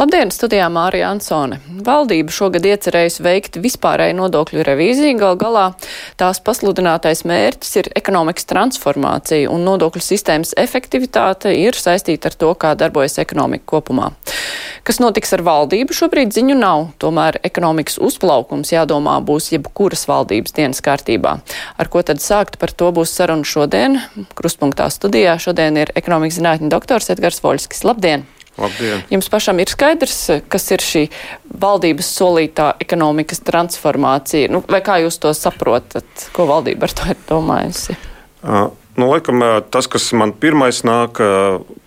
Labdien, studijā Mārija Ansone. Valdība šogad iecerējusi veikt vispārēju nodokļu revīziju, gal galā tās pasludinātais mērķis ir ekonomikas transformācija, un nodokļu sistēmas efektivitāte ir saistīta ar to, kā darbojas ekonomika kopumā. Kas notiks ar valdību, šobrīd ziņu nav, tomēr ekonomikas uzplaukums jādomā būs jebkuras valdības dienas kārtībā. Ar ko tad sākt, par to būs saruna šodien. Krustpunktā studijā šodien ir ekonomikas zinātņu doktors Edgars Voļskis. Labdien! Labdien. Jums pašam ir skaidrs, kas ir šī valdības solītā ekonomikas transformācija? Nu, vai kā jūs to saprotat? Ko valdība ar to ir domājusi? Uh, nu, laikam, tas, kas man pirmais nāk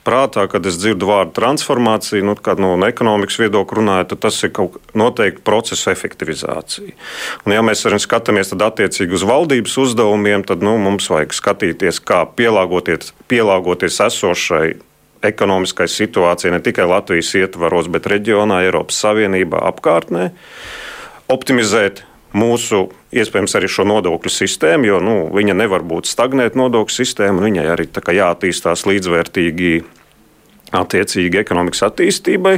prātā, kad es dzirdu vārdu transformācija, nu, kad no ekonomikas viedokļa runājot, tad tas ir kaut noteikti procesu efektivizācija. Un, ja mēs arī skatāmies attiecīgi uz valdības uzdevumiem, tad nu, mums vajag skatīties, kā pielāgoties, pielāgoties esošai ekonomiskai situācijai ne tikai Latvijas ietvaros, bet reģionā, Eiropas Savienībā, apkārtnē, optimizēt mūsu, iespējams, arī šo nodokļu sistēmu, jo nu, viņa nevar būt stagnēta nodokļu sistēma, viņai arī jāattīstās līdzvērtīgi attiecīgi ekonomikas attīstībai.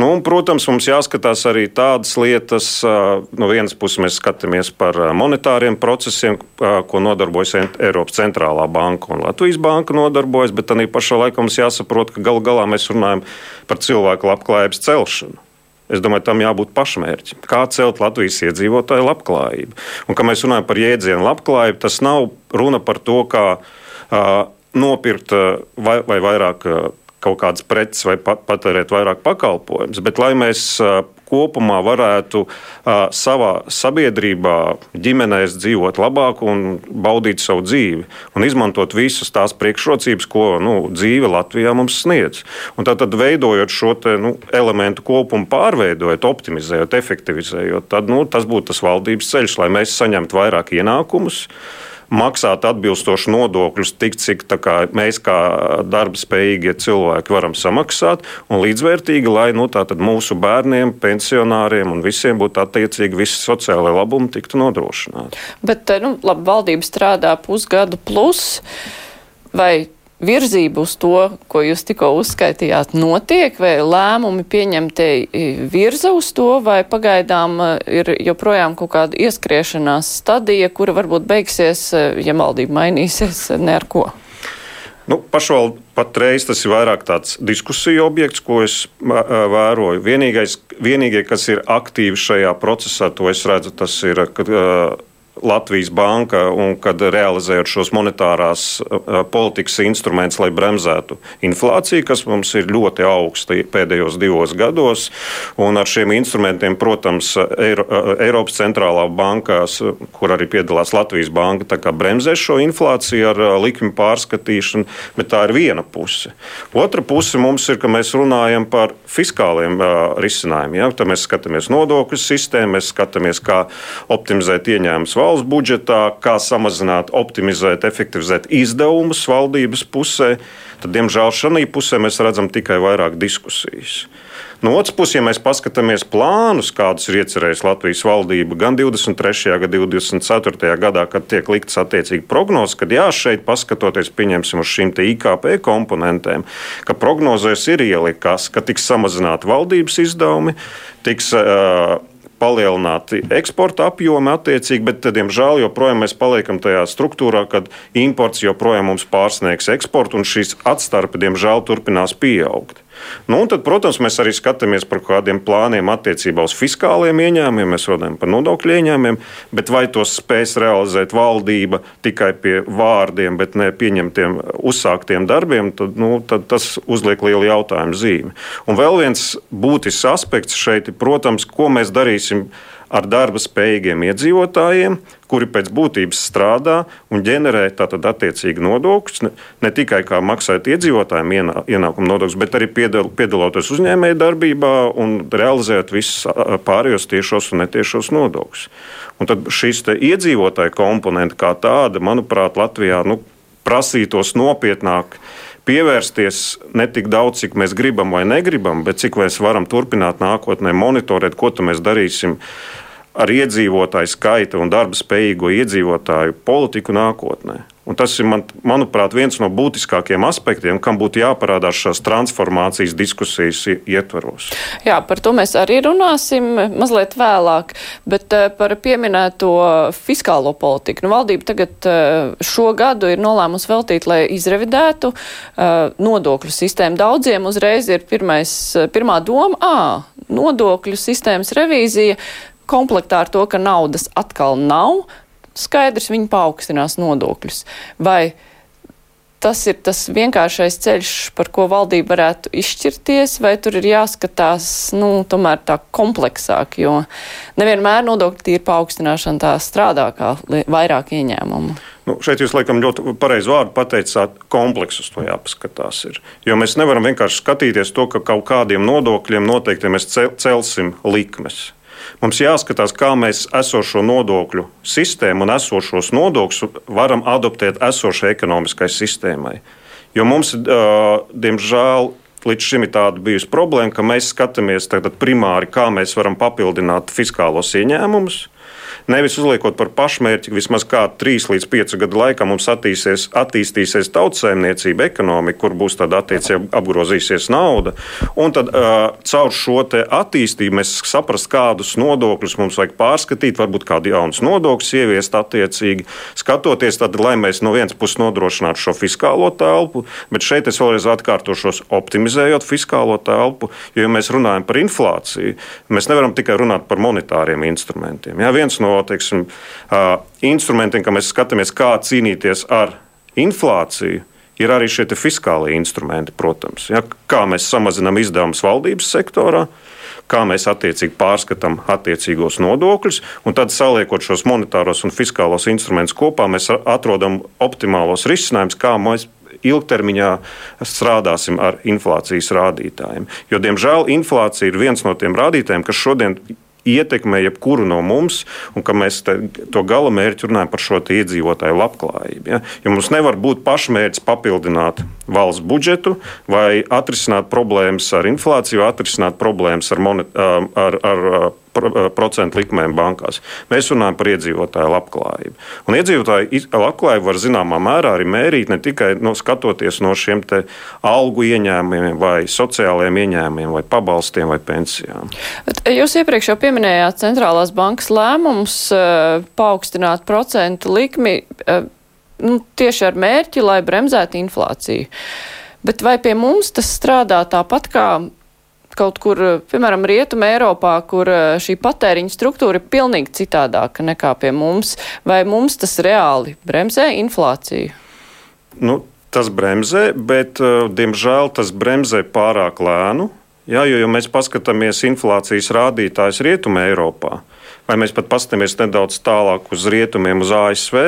Nu, un, protams, mums jāskatās arī tādas lietas, no vienas puses mēs skatāmies par monetāriem procesiem, ko nodarbojas Eiropas centrālā banka un Latvijas banka nodarbojas, bet arī pašā laikā mums jāsaprot, ka gal galā mēs runājam par cilvēku labklājības celšanu. Es domāju, tam jābūt pašmērķim. Kā celt Latvijas iedzīvotāju labklājību? Un, kad mēs runājam par jēdzienu labklājību, tas nav runa par to, kā uh, nopirkt uh, vai, vai vairāk uh, kaut kādas preces vai patērēt vairāk pakalpojumus, bet lai mēs kopumā varētu savā sabiedrībā, ģimenēs dzīvot labāk un baudīt savu dzīvi un izmantot visas tās priekšrocības, ko nu, dzīve Latvijā mums sniedz. Un tātad, veidojot šo te, nu, elementu kopumu, pārveidojot, optimizējot, efektivizējot, tad nu, tas būtu tas valdības ceļš, lai mēs saņemtu vairāk ienākumus maksāt atbilstoši nodokļus tik, cik kā mēs, kā darba spējīgie cilvēki, varam samaksāt, un līdzvērtīgi, lai nu, mūsu bērniem, pensionāriem un visiem būtu attiecīgi visi sociālai labumi tiktu nodrošināti. Bet nu, labi, valdība strādā pusgadu plus. Vai virzība uz to, ko jūs tikko uzskaitījāt, notiek, vai lēmumi pieņemtie virza uz to, vai pagaidām e, ir joprojām kaut kāda ieskriešanās stadija, kura varbūt beigsies, e, ja valdība mainīsies, ne ar ko? Nu, Pašvaldība patreiz tas ir vairāk tāds diskusiju objekts, ko es vēroju. Vienīgais, vienīgie, kas ir aktīvi šajā procesā, to es redzu, tas ir, ka Latvijas banka un kad realizējot šos monetārās politikas instrumentus, lai bremzētu inflāciju, kas mums ir ļoti augsta pēdējos divos gados. Un ar šiem instrumentiem, protams, Eiro, Eiropas centrālā bankās, kur arī piedalās Latvijas banka, bremzē šo inflāciju ar likmi pārskatīšanu, bet tā ir viena puse. Otra puse mums ir, ka mēs runājam par fiskāliem risinājumiem. Ja? Tad mēs skatāmies nodokļu sistēmu, mēs skatāmies, kā optimizēt ieņēmumus valsts budžetā, kā samazināt, optimizēt, efektivizēt izdevumus valdības pusē, tad, diemžēl, šajā pusē mēs redzam tikai vairāk diskusijas. No otras puses, ja mēs paskatāmies plānus, kādus ir iecerējusi Latvijas valdība gan 23. gan 24. gadā, kad tiek liktas attiecīgi prognozes, kad jā, šeit paskatoties, pieņemsim uz šīm IKP komponentēm, ka prognozēs ir ielikās, ka tiks samazināti valdības izdevumi, tiks uh, palielināti eksporta apjomi attiecīgi, bet, diemžēl, joprojām mēs paliekam tajā struktūrā, kad imports joprojām mums pārsniegs eksportu, un šīs atstarpe, diemžēl, turpinās pieaugt. Nu, tad, protams, mēs arī skatāmies par kādiem plāniem attiecībā uz fiskāliem ieņēmumiem, mēs runājam par nodokļu ieņēmumiem, bet vai tos spēs realizēt valdība tikai pie vārdiem, bet ne pieņemtiem uzsāktiem darbiem, tad, nu, tad tas uzliek lielu jautājumu zīmi. Un vēl viens būtisks aspekts šeit ir, protams, ko mēs darīsim ar darba spējīgiem iedzīvotājiem, kuri pēc būtības strādā un ģenerē tātad attiecīgi nodokļus, ne, ne tikai kā maksāt iedzīvotājiem ienā, ienākumu nodokļus, bet arī piedal, piedaloties uzņēmēju darbībā un realizējot visus pārējos tiešos un netiešos nodokļus. Un tad šīs iedzīvotāju komponente kā tāda, manuprāt, Latvijā nu, prasītos nopietnāk pievērsties ne tik daudz, cik mēs gribam vai negribam, bet cik mēs varam turpināt nākotnē monitorēt, ko mēs darīsim ar iedzīvotāju skaita un darba spējīgo iedzīvotāju politiku nākotnē. Un tas ir, man, manuprāt, viens no būtiskākajiem aspektiem, kam būtu jāparādās šās transformācijas diskusijas ietvaros. Jā, par to mēs arī runāsim mazliet vēlāk, bet eh, par pieminēto fiskālo politiku. Nu, valdība tagad eh, šo gadu ir nolēmusi veltīt, lai izrevidētu uh, nodokļu sistēmu. Daudziem uzreiz ir pirmais, pirmā doma, ā, nodokļu sistēmas revīzija komplektā ar to, ka naudas atkal nav, skaidrs, viņi paaugstinās nodokļus. Vai tas ir tas vienkāršais ceļš, par ko valdība varētu izšķirties, vai tur ir jāskatās, nu, tomēr tā kompleksāk, jo nevienmēr nodokļu tīra paaugstināšana tā strādā kā vairāk ieņēmumu. Nu, šeit jūs laikam ļoti pareizi vārdu pateicāt, kompleksus to jāpaskatās. Ir. Jo mēs nevaram vienkārši skatīties to, ka kaut kādiem nodokļiem noteikti mēs celsim likmes. Mums jāskatās, kā mēs esošo nodokļu sistēmu un esošos nodokļus varam adaptēt esošai ekonomiskai sistēmai. Jo mums, diemžēl, līdz šim ir tāda bijusi problēma, ka mēs skatāmies primāri, kā mēs varam papildināt fiskālos ieņēmumus nevis uzliekot par pašmērķi, ka vismaz kādu 3 līdz 5 gadu laikā mums attīstīsies, attīstīsies tautsēmniecība, ekonomika, kur būs tāda attiecīgi apgrozīsies nauda. Un tad uh, caur šo attīstību mēs saprast, kādus nodokļus mums vajag pārskatīt, varbūt kādu jaunu nodokļu ieviest attiecīgi, skatoties, tad, lai mēs no vienas puses nodrošinātu šo fiskālo telpu, bet šeit es vēlreiz atkārtošos, optimizējot fiskālo telpu, jo, ja mēs runājam par inflāciju, mēs nevaram tikai runāt par monetāriem instrumentiem. Jā, viens no teiksim, instrumentiem, kā mēs skatāmies, kā cīnīties ar inflāciju, ir arī šie fiskālie instrumenti, protams. Ja, kā mēs samazinām izdevumus valdības sektorā, kā mēs attiecīgi pārskatām attiecīgos nodokļus, un tad saliekot šos monetāros un fiskālos instrumentus kopā, mēs atrodam optimālos risinājumus, kā mēs ilgtermiņā strādāsim ar inflācijas rādītājiem. Jo, diemžēl, inflācija ir viens no tiem rādītājiem, kas šodien ietekmē jebkuru no mums, un ka mēs te, to gala mērķi runājam par šo iedzīvotāju labklājību. Ja? Jo mums nevar būt pašmērķis papildināt valsts budžetu vai atrisināt problēmas ar inflāciju, atrisināt problēmas ar, monet, ar, ar procentu likmēm bankās. Mēs runājam par iedzīvotāju labklājību. Un iedzīvotāju labklājību var zināmā mērā arī mērīt ne tikai no, skatoties no šiem algu ieņēmumiem, vai sociālajiem ieņēmumiem, vai pabalstiem, vai pensijām. Bet jūs iepriekš jau pieminējāt centrālās bankas lēmums uh, paaugstināt procentu likmi uh, nu, tieši ar mērķi, lai bremzētu inflāciju. Bet vai pie mums tas strādā tāpat kā kaut kur, piemēram, Rietuma Eiropā, kur eh, šī patēriņa struktūra ir pilnīgi citādāka nekā pie mums, vai mums tas reāli bremzē inflāciju? Nu, tas bremzē, bet, eh, diemžēl, tas bremzē pārāk lēnu. Jā, jo, ja mēs paskatāmies inflācijas rādītājus Rietumē Eiropā, vai mēs pat paskatāmies nedaudz tālāk uz rietumiem, uz ASV,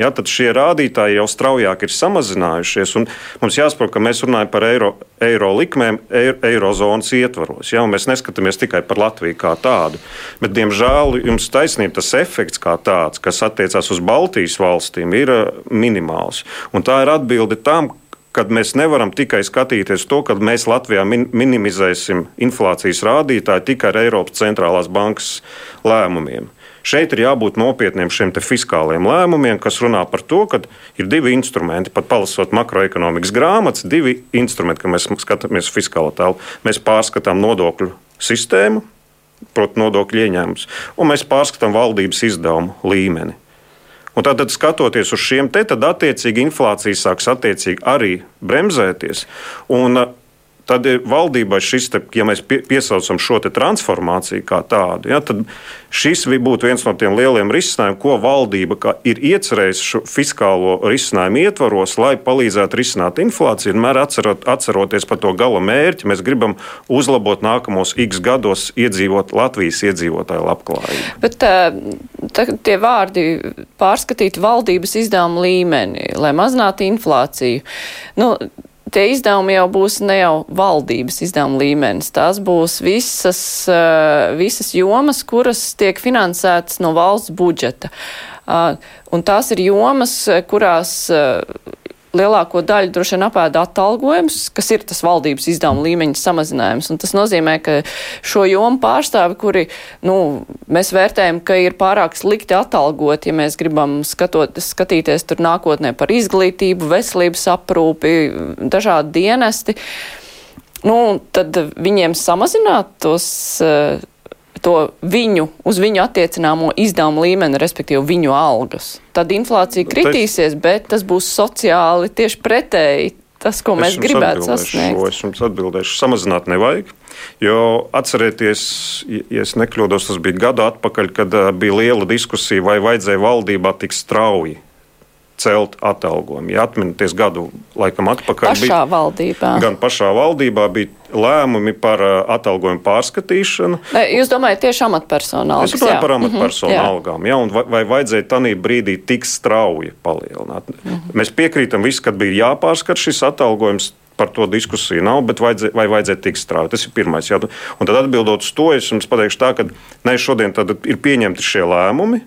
ja, tad šie rādītāji jau straujāk ir samazinājušies. Mums jāsaprot, ka mēs runājam par eiro, eiro likmēm eiro, eirozonas ietvaros. Ja, mēs neskatāmies tikai par Latviju kā tādu. Bet, diemžēl, jums taisnība tas efekts kā tāds, kas attiecās uz Baltijas valstīm, ir uh, minimāls. Un tā ir atbilde tam, kad mēs nevaram tikai skatīties to, ka mēs Latvijā min minimizēsim inflācijas rādītāju tikai ar Eiropas centrālās bankas lēmumiem. Šeit ir jābūt nopietniem šiem fiskāliem lēmumiem, kas runā par to, ka ir divi instrumenti, pat palasot makroekonomikas grāmatas, divi instrumenti, kad mēs skatāmies fiskālo telpu. Mēs pārskatām nodokļu sistēmu, proti, nodokļu ieņēmumus, un mēs pārskatām valdības izdevumu līmeni. Un tad, skatoties uz šiem te, tad attiecīgi inflācija sāks attiecīgi arī bremzēties. Un tad ir valdībai šis, te, ja mēs piesaucam šo transformāciju kā tādu, ja, tad šis būtu viens no tiem lieliem risinājumiem, ko valdība ir iecerējusi šo fiskālo risinājumu ietvaros, lai palīdzētu risināt inflāciju. Vienmēr atcerot, atceroties par to gala mērķi, mēs gribam uzlabot nākamos x gados iedzīvot Latvijas iedzīvotāju labklājību. Bet tā, tie vārdi pārskatīt valdības izdevumu līmeni, lai mazinātu inflāciju. Nu, tie izdevumi jau būs ne jau valdības izdevuma līmenis, tās būs visas, eh, visas jomas, kuras tiek finansētas no valsts budžeta. Ah, un tās ir jomas, kurās eh, lielāko daļu droši vien apēda atalgojums, kas ir tas valdības izdevuma līmeņa samazinājums. Un tas nozīmē, ka šo jomu pārstāvi, kuri, nu, mēs vērtējam, ka ir pārāk slikti atalgot, ja mēs gribam skatot, skatīties tur nākotnē par izglītību, veselības aprūpi, dažādi dienesti, nu, tad viņiem samazināt tos uh, to viņu, uz viņu attiecināmo izdevumu līmeni, respektīvi viņu algas. Tad inflācija nu, kritīsies, bet tas būs sociāli tieši pretēji. Tas, ko mēs gribētu sasniegt. Šo, es jums atbildēšu, samazināt nevajag. Jo atcerieties, ja es nekļūdos, tas bija gadu atpakaļ, kad bija liela diskusija, vai vajadzēja valdībā tik strauji celt atalgojumu. Ja atminaties gadu laikam atpakaļ, pašā bija, valdībā. gan pašā valdībā bija lēmumi par uh, atalgojumu pārskatīšanu. Jūs domājat tieši amatpersonu algas? Es runāju par amatpersonu mm -hmm, algām, ja, un vai, vai vajadzēja tanī brīdī tik strauji palielināt. Mm -hmm. Mēs piekrītam visu, kad bija jāpārskata šis atalgojums, par to diskusiju nav, bet vajadzē, vai vajadzētu tik strauji. Tas ir pirmais jautājums. Un tad atbildot uz to, es jums pateikšu tā, ka ne šodien ir pieņemti šie lēmumi.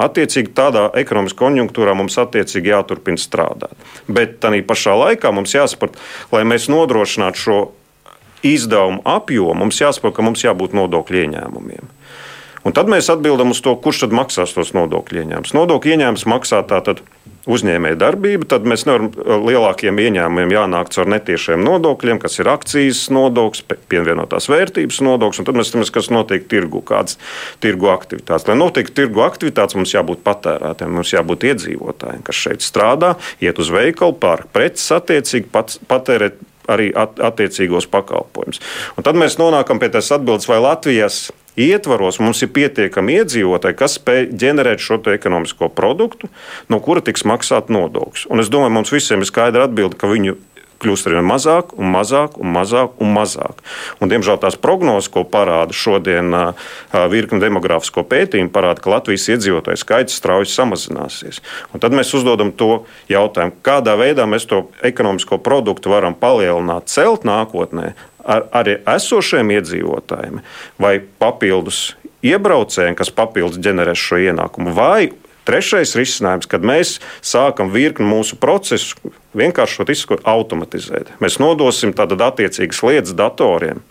Attiecīgi tādā ekonomiskā konjunktūrā mums attiecīgi jāturpina strādāt. Bet tā pašā laikā mums jāsaprot, lai mēs nodrošinātu šo izdevumu apjomu, mums jāsaprot, ka mums jābūt nodokļu ieņēmumiem. Un tad mēs atbildam uz to, kurš tad maksās tos nodokļu ieņēmumus. Nodokļu ieņēmums maksā tātad uzņēmēja darbība, tad mēs nevaram eh, lielākiem ieņēmumiem jānāk caur netiešiem nodokļiem, kas ir akcijas nodoklis, pievienotās vērtības nodoklis, un tad mēs skatāmies, kas notiek tirgu, kādas tirgu aktivitātes. Lai notiktu tirgu aktivitātes, mums jābūt patērētājiem, mums jābūt iedzīvotājiem, kas šeit strādā, iet uz veikalu, pērk preces, attiecīgi patērēt arī attiecīgos pakalpojumus. Un tad mēs nonākam pie tās atbildes, vai Latvijas ietvaros mums ir pietiekami iedzīvotāji, kas spēj ģenerēt šo ekonomisko produktu, no kura tiks maksāt nodokļus. Un es domāju, mums visiem ir skaidra atbilde, ka viņu kļūst ar vien mazāk un mazāk un mazāk un mazāk. Un, diemžēl tās prognozes, ko parāda šodien virkni demogrāfisko pētījumu, parāda, ka Latvijas iedzīvotāju skaits strauji samazināsies. Un tad mēs uzdodam to jautājumu, kādā veidā mēs to ekonomisko produktu varam palielināt, celt nākotnē, ar arī esošiem iedzīvotājiem, vai papildus iebraucējiem, kas papildus ģenerēs šo ienākumu, vai trešais risinājums, kad mēs sākam virkni mūsu procesu vienkāršot, izskot, automatizēt. Mēs nodosim tātad attiecīgas lietas datoriem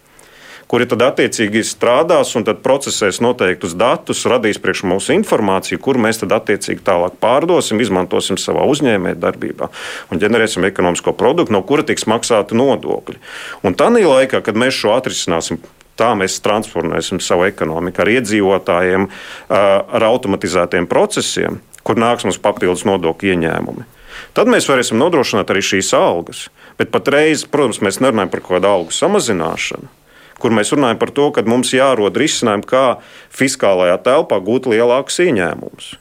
kuri tad attiecīgi strādās un procesēs noteiktus datus, radīs priekš mums informāciju, kur mēs tad attiecīgi tālāk pārdosim, izmantosim savā uzņēmējdarbībā un ģenerēsim ekonomisko produktu, no kura tiks maksāti nodokļi. Un tā laikā, kad mēs šo atrisināsim, tā mēs transformēsim savu ekonomiku ar iedzīvotājiem, ar automatizētiem procesiem, kur nāks mums papildus nodokļu ieņēmumi. Tad mēs varēsim nodrošināt arī šīs algas. Bet patreiz, protams, mēs nerunājam par kaut kādu algu samazināšanu kur mēs runājam par to, ka mums jārod risinājumi, kā fiskālajā telpā gūt lielākus ieņēmumus.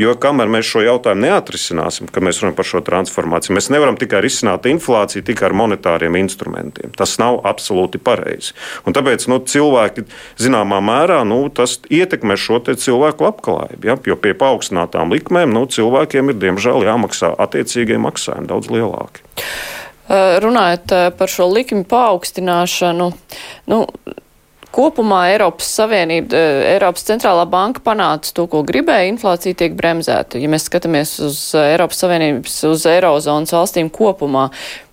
Jo kamēr mēs šo jautājumu neatrisināsim, kad mēs runājam par šo transformāciju, mēs nevaram tikai risināt inflāciju tikai ar monetāriem instrumentiem. Tas nav absolūti pareizi. Un tāpēc nu, cilvēki zināmā mērā nu, ietekmē šo cilvēku labklājību. Ja? Jo pie paaugstinātām likmēm nu, cilvēkiem ir diemžēl jāmaksā attiecīgie maksājumi daudz lielāki. Runājot eh, par šo likmi paaugstināšanu, nu, kopumā Eiropas Savienība, eh, Eiropas centrālā banka panāca to, ko gribēja, inflācija tiek bremzēta. Ja mēs skatāmies uz Eiropas Savienības, uz Eirozonas valstīm kopumā,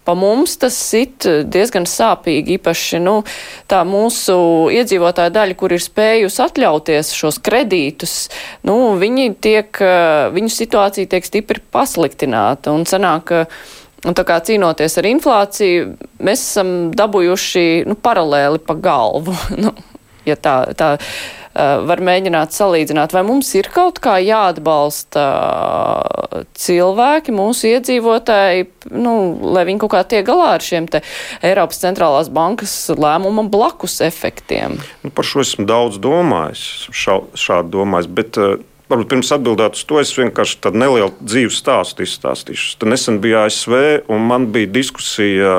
pa mums tas sit diezgan sāpīgi, īpaši, nu, tā mūsu iedzīvotāja daļa, kur ir spējusi atļauties šos kredītus, nu, viņi tiek, viņu situācija tiek stipri pasliktināta. Un sanāk, ka Un tā kā cīnoties ar inflāciju, mēs esam dabūjuši nu, paralēli pa galvu. nu, ja tā, tā uh, var mēģināt salīdzināt, vai mums ir kaut kā jāatbalsta uh, cilvēki, mūsu iedzīvotāji, nu, lai viņi kaut kā tiek galā ar šiem te Eiropas centrālās bankas lēmuma blakus efektiem. Nu, par šo esmu daudz domājis, šā, šādi domājis, bet uh, Varbūt pirms atbildēt uz to, es vienkārši tādu nelielu dzīves stāstu izstāstīšu. Tad nesen bija ASV, un man bija diskusija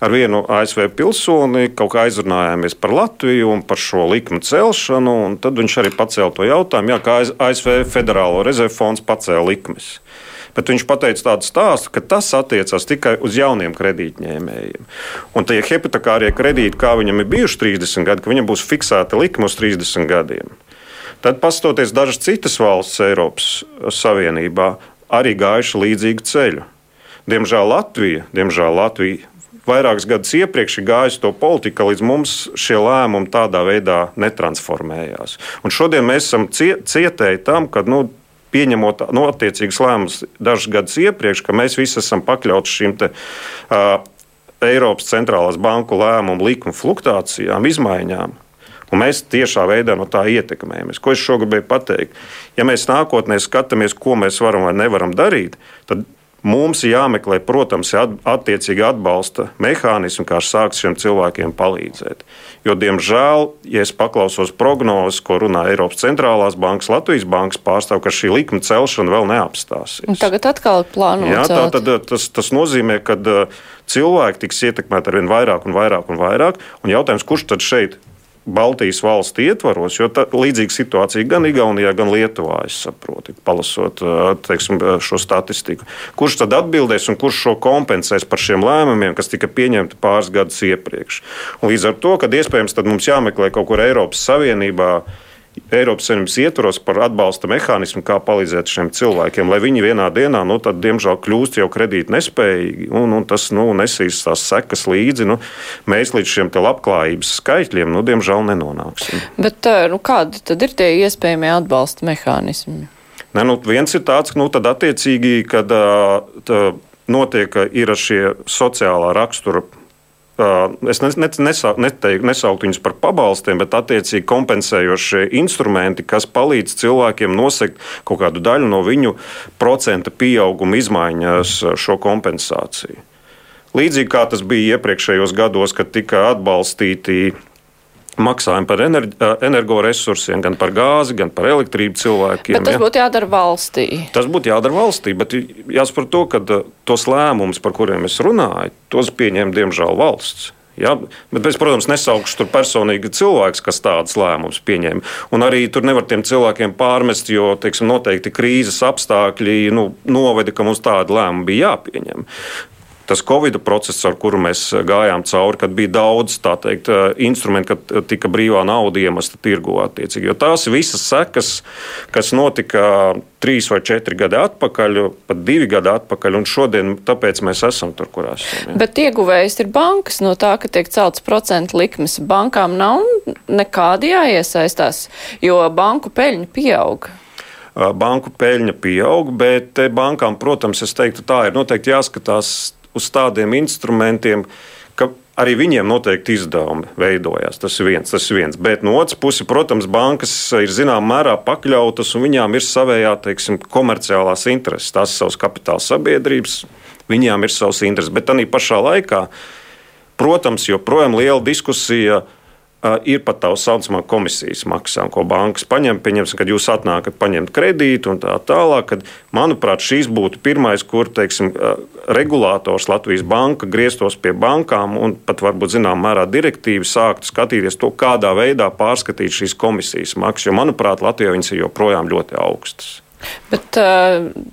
ar vienu ASV pilsoni. Kaut kā aizrunājāmies par Latviju un par šo likmu celšanu. Tad viņš arī pacēla to jautājumu, jā, kā ASV Federālo rezervu fonds pacēla likmes. Bet viņš teica tādu stāstu, ka tas attiecās tikai uz jauniem kredītņēmējiem. Un tie hipotekārie kredīti, kā viņam ir bijuši 30 gadi, ka viņam būs fiksēta likme uz 30 gadiem. Tad, pastoties dažas citas valsts Eiropas Savienībā, arī gājuši līdzīgu ceļu. Diemžēl Latvija, diemžēl Latvija vairākus gadus iepriekš ir gājusi to politiku, ka līdz mums šie lēmumi tādā veidā netransformējās. Un šodien mēs esam cietēji tam, ka nu, pieņemot nu, attiecīgas lēmumus dažus gadus iepriekš, ka mēs visi esam pakļauti šīm te, uh, Eiropas centrālās banku lēmumu likuma fluktuācijām, izmaiņām. Un mēs tiešā veidā no tā ietekmējamies. Ko es šogad gribēju pateikt? Ja mēs nākotnē skatāmies, ko mēs varam vai nevaram darīt, tad Mums jāmeklē, protams, attiecīgi atbalsta mehānismi, kā sākt šiem cilvēkiem palīdzēt. Jo, diemžēl, ja es paklausos prognozes, ko runā Eiropas centrālās bankas, Latvijas bankas pārstāv, ka šī likuma celšana vēl neapstāsies. Un tagad atkal plānots. Jā, tā tad eh, tas, tas nozīmē, ka eh, cilvēki tiks ietekmēti ar vien vairāk un vairāk un vairāk. Un jautājums, kurš tad šeit Baltijas valstu ietvaros, jo tā, līdzīga situācija gan Igaunijā, gan Lietuvā, es saprotu, palasot teiksim, šo statistiku. Kurš tad atbildēs un kurš šo kompensēs par šiem lēmumiem, kas tika pieņemti pāris gadus iepriekš? Un līdz ar to, kad iespējams mums jāmeklē kaut kur Eiropas Savienībā Eiropas Savienības ietvaros par atbalsta mehānismu, kā palīdzēt šiem cilvēkiem, lai viņi vienā dienā, nu, tad, diemžēl, kļūst jau kredīt nespējīgi, un, un tas nu, nesīs tās sekas līdzi. Nu, mēs līdz šiem labklājības skaitļiem, nu, diemžēl, nenonāksim. Bet nu, kādi tad ir tie iespējamie atbalsta mehānismi? Ne, nu, viens ir tāds, ka nu, attiecīgi, kad tā, notiek ir šie sociālā rakstura es nesauktu viņus par pabalstiem, bet attiecīgi kompensējošie instrumenti, kas palīdz cilvēkiem nosegt kaut kādu daļu no viņu procenta pieauguma izmaiņas šo kompensāciju. Līdzīgi kā tas bija iepriekšējos gados, kad tika atbalstīti maksājumi par energoresursiem, gan par gāzi, gan par elektrību cilvēkiem. Bet tas ja? būtu jādara valstī. Tas būtu jādara valstī, bet jāsaprot to, ka tos lēmumus, par kuriem es runāju, tos pieņem diemžēl valsts. Ja? Bet es, protams, nesaukšu tur personīgi cilvēks, kas tādas lēmumus pieņēma. Un arī tur nevar tiem cilvēkiem pārmest, jo teiksim, noteikti krīzes apstākļi nu, noveda, ka mums tāda lēmuma bija jāpieņem tas Covid process, ar kuru mēs gājām cauri, kad bija daudz teikt, instrumentu, kad tika brīvā nauda iemesta tirgu attiecīgi. Jo tās visas sekas, kas notika trīs vai četri gadi atpakaļ, pat divi gadi atpakaļ, un šodien tāpēc mēs esam tur, kur esam. Ja. Bet ieguvējs ir bankas no tā, ka tiek celts procentu likmes. Bankām nav nekādi jāiesaistās, jo banku peļņa pieauga banku peļņa pieaug, bet bankām, protams, es teiktu, tā ir noteikti jāskatās uz tādiem instrumentiem, ka arī viņiem noteikti izdevumi veidojās. Tas ir viens. Tas ir viens. Bet no otras puses, protams, bankas ir zināmā mērā pakļautas un viņām ir savējā teiksim, komerciālās intereses. Tās ir savas kapitāla sabiedrības, viņām ir savas intereses. Bet tā pašā laikā, protams, joprojām liela diskusija ir ir pat tā saucamā komisijas maksā, ko bankas paņem. Pieņemsim, kad jūs atnākat paņemt kredītu un tā tālāk. Kad, manuprāt, šīs būtu pirmais, kur teiksim, regulators Latvijas banka grieztos pie bankām un pat varbūt zināmā mērā direktīvi sāktu skatīties to, kādā veidā pārskatīt šīs komisijas maksas. Jo, manuprāt, Latvijā viņas ir joprojām ļoti augstas. Bet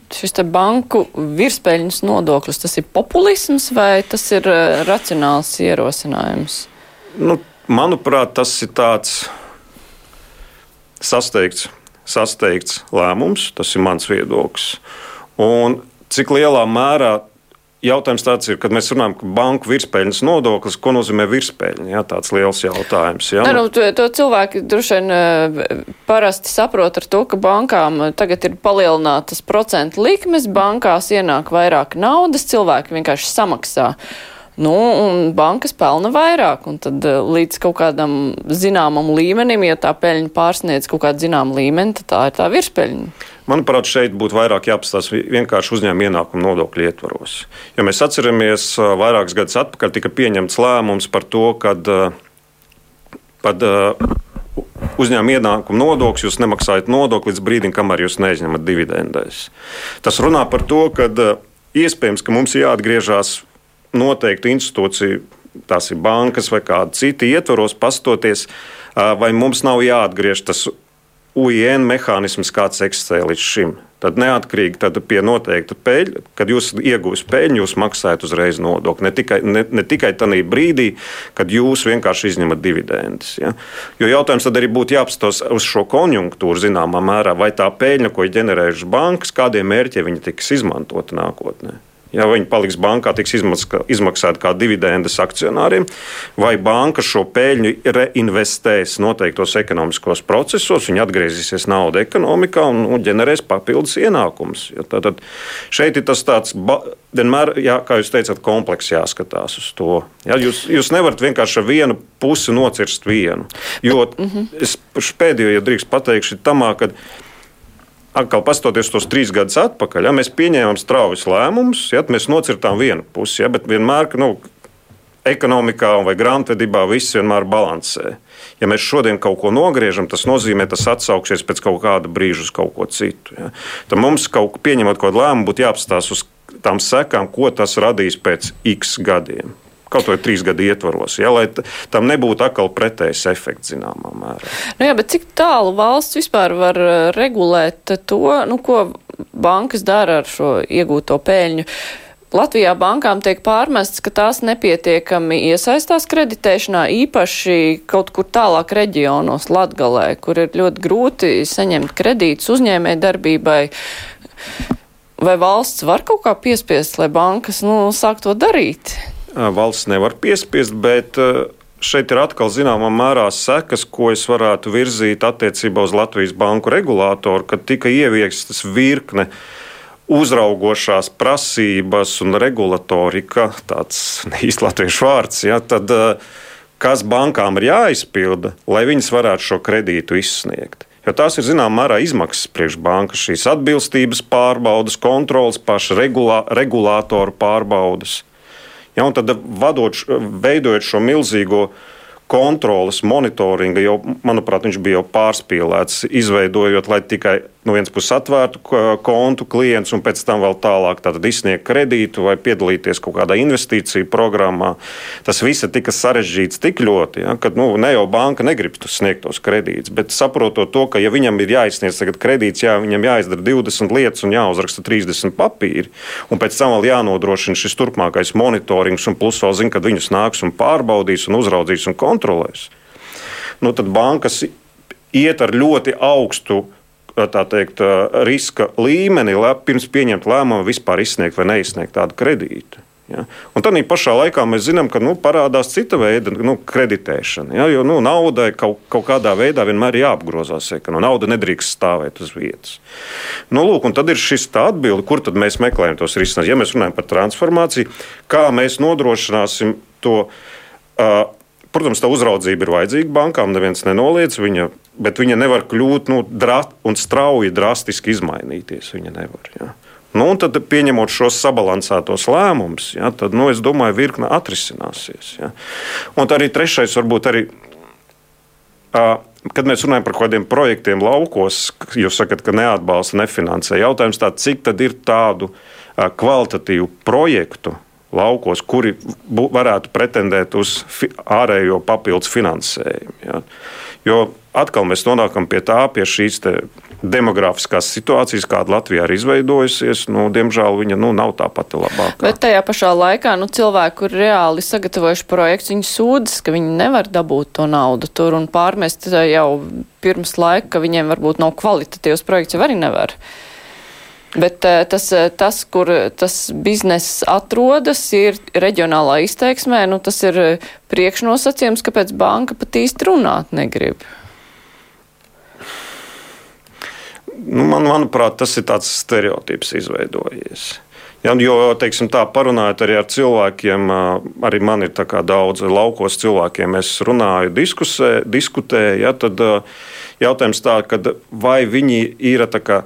šis banku virspēļņas nodoklis, tas ir populisms vai tas ir racionāls ierosinājums? Nu, Manuprāt, tas ir tāds sasteigts, sasteigts lēmums, tas ir mans viedoklis. Un cik lielā mērā jautājums tāds ir, kad mēs runājam par banku virspēļņas nodoklis, ko nozīmē virspēļņa? Jā, tāds liels jautājums. Jā. Nu, to, to cilvēki droši vien eh, parasti saprot ar to, ka bankām tagad ir palielinātas procentu likmes, bankās ienāk vairāk naudas, cilvēki vienkārši samaksā. Nu, un bankas pelna vairāk, un tad eh, līdz kaut kādam zināmam līmenim, ja tā peļņa pārsniedz kaut kādu zināmu līmeni, tad tā ir tā virspeļņa. Manuprāt, šeit būtu vairāk jāapstāsta vienkārši uzņēmuma ienākuma nodokļu ietvaros. Ja mēs atceramies, eh, vairākus gadus atpakaļ tika pieņemts lēmums par to, ka pat uzņēmuma ienākuma nodoklis jūs nemaksājat nodokli līdz brīdim, kamēr jūs neizņemat dividendēs. Tas runā par to, ka iespējams, ka mums jāatgriežas noteiktu institūciju, tās ir bankas vai kāda cita ietvaros, pastoties, vai mums nav jāatgriež tas UIN mehānisms, kāds eksistē līdz šim. Tad neatkarīgi tad pie noteikta peļņa, kad jūs iegūstat peļņu, jūs maksājat uzreiz nodokli. Ne tikai, ne, ne tikai tajā brīdī, kad jūs vienkārši izņemat dividendus. Ja? Jo jautājums tad arī būtu jāapstāsta uz šo konjunktūru zināmā mērā, vai tā peļņa, ko ģenerējušas bankas, kādiem mērķiem viņi tiks izmantota nākotnē. Ja viņi paliks bankā, tiks izmaksāti kā dividendes akcionāriem, vai banka šo peļņu reinvestēs noteiktos ekonomiskos procesos, viņi atgriezīsies nauda ekonomikā un nu, ģenerēs papildus ienākumus. Ja, tātad šeit ir tas tāds. Vienmēr, jā, kā jūs teicat, komplekss jāskatās uz to. Ja, jūs, jūs nevarat vienkārši ar vienu pusi nocirst vienu. Jo -hmm. es pēdējo, ja drīkst pateikt, ir tamā, ka atkal pastoties tos trīs gadus atpakaļ, ja, mēs pieņēmām straujas lēmumus, ja, mēs nocirtām vienu pusi, ja, bet vienmēr nu, ekonomikā vai grāmatvedībā viss vienmēr balansē. Ja mēs šodien kaut ko nogriežam, tas nozīmē, tas atsauksies pēc kaut kāda brīža uz kaut ko citu. Ja. Tad mums, kaut, pieņemot kādu lēmumu, būtu jāapstāsta uz tām sekām, ko tas radīs pēc x gadiem kaut vai trīs gadu ietvaros, ja, lai tam nebūtu atkal pretējs efekts zināmā mērā. Nu jā, bet cik tālu valsts vispār var uh, regulēt to, nu, ko bankas dara ar šo iegūto pēļņu? Latvijā bankām tiek pārmests, ka tās nepietiekami iesaistās kreditēšanā, īpaši kaut kur tālāk reģionos, Latgalē, kur ir ļoti grūti saņemt kredītus uzņēmē darbībai. Vai valsts var kaut kā piespiest, lai bankas nu, sāk to darīt? Valsts nevar piespiest, bet šeit ir atkal zināmā mērā sekas, ko es varētu virzīt attiecībā uz Latvijas banku regulātoru, kad tika ieviestas virkne uzraugošās prasības un regulatorika, tāds īsti latviešu vārds, ja, tad kas bankām ir jāizpilda, lai viņas varētu šo kredītu izsniegt. Jo tās ir zināmā mērā izmaksas priekš bankas, šīs atbilstības pārbaudas, kontrolas, paša regulā, regulātoru pārbaudas. Ja, tad vadot, veidojot šo milzīgo kontrolas, monitoringa, jau, manuprāt, viņš bija jau pārspīlēts, izveidojot, lai tikai no vienas puses atvērtu kontu klients un pēc tam vēl tālāk izsniegt kredītu vai piedalīties kaut kādā investīciju programmā. Tas viss tika sarežģīts tik ļoti, ja, ka nu, ne jau banka negrib sniegt tos kredītus, bet saprotot to, ka ja viņam ir jāizsniedz kredīts, jā, viņam jāizdara 20 lietas un jāuzraksta 30 papīri, un pēc tam vēl jānodrošina šis turpmākais monitorings, un plus vēl zina, kad viņus nāks un pārbaudīs un uzraudzīs un kontrolēs. Nu, tad bankas iet ar ļoti augstu teikt, riska līmeni, lai pirms pieņemt lēmumu vispār izsniegt vai neizsniegt tādu kredītu. Ja? Un tādā pašā laikā mēs zinām, ka nu, parādās cita veida nu, kreditēšana. Ja? Jo nu, naudai kaut, kaut kādā veidā vienmēr ir jāapgrozās, ka nu, nauda nedrīkst stāvēt uz vietas. Nu, lūk, tad ir šis atbilde, kur mēs meklējam tos risinājumus. Ja mēs runājam par transformāciju, kā mēs nodrošināsim to. Uh, Protams, tā uzraudzība ir vajadzīga bankām, neviens nenoliedz, viņa, bet viņa nevar kļūt nu, drat, un strauji, drastiski izmainīties. Viņa nevar. Ja. Nu, tad, pieņemot šos sabalansētos lēmumus, ja, tad, nu, es domāju, virkne atrisināsies. Ja. Un arī trešais, varbūt arī. Kad mēs runājam par kaut kādiem projektiem laukos, jūs sakat, ka neatbalsta, nefinansē. Jautājums tāds, cik tad ir tādu kvalitatīvu projektu, laukos, kuri varētu pretendēt uz fi ārējo papildus finansējumu. Ja. Jo atkal mēs nonākam pie tā, pie šīs demogrāfiskās situācijas, kāda Latvijā ir izveidojusies, nu, diemžēl viņa nu, nav tā pati labākā. Bet tajā pašā laikā nu, cilvēki, kur reāli sagatavojuši projektu, viņi sūdzas, ka viņi nevar dabūt to naudu tur un pārmest jau pirms laika, ka viņiem varbūt nav kvalitatīvs projekts, jau arī nevar. Bet eh, tas, eh, tas, kur tas bizness atrodas, ir reģionālā izteiksmē. Nu, tas ir eh, priekšnosacījums, kāpēc banka pat īsti runāt negrib. Nu, man, manuprāt, tas ir tāds stereotips izveidojies. Ja, jo, teiksim, tā parunājot arī ar cilvēkiem, arī man ir daudz laukos cilvēkiem, es runāju, diskusē, diskutēju. Ja, tad jautājums tā, vai viņi ir tā kā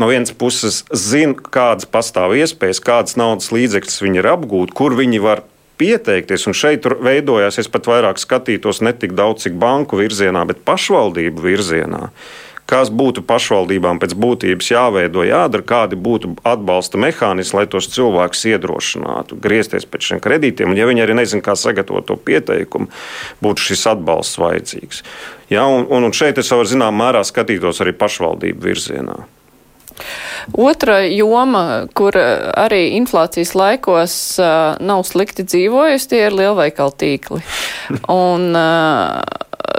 no vienas puses zina, kādas pastāv iespējas, kādas naudas līdzekļus viņi ir apgūti, kur viņi var pieteikties. Un šeit veidojās, es pat vairāk skatītos ne tik daudz, cik banku virzienā, bet pašvaldību virzienā. Kas būtu pašvaldībām pēc būtības jāveido, jādara, kādi būtu atbalsta mehānismi, lai tos cilvēkus iedrošinātu, griezties pēc šiem kredītiem. Un, ja viņi arī nezina, kā sagatavot to pieteikumu, būtu šis atbalsts vajadzīgs. Ja, un, un šeit es varu zināmā mērā skatītos arī pašvaldību virzienā. Otra joma, kur arī inflācijas laikos uh, nav slikti dzīvojusi, tie ir lielveikalu tīkli. Un uh,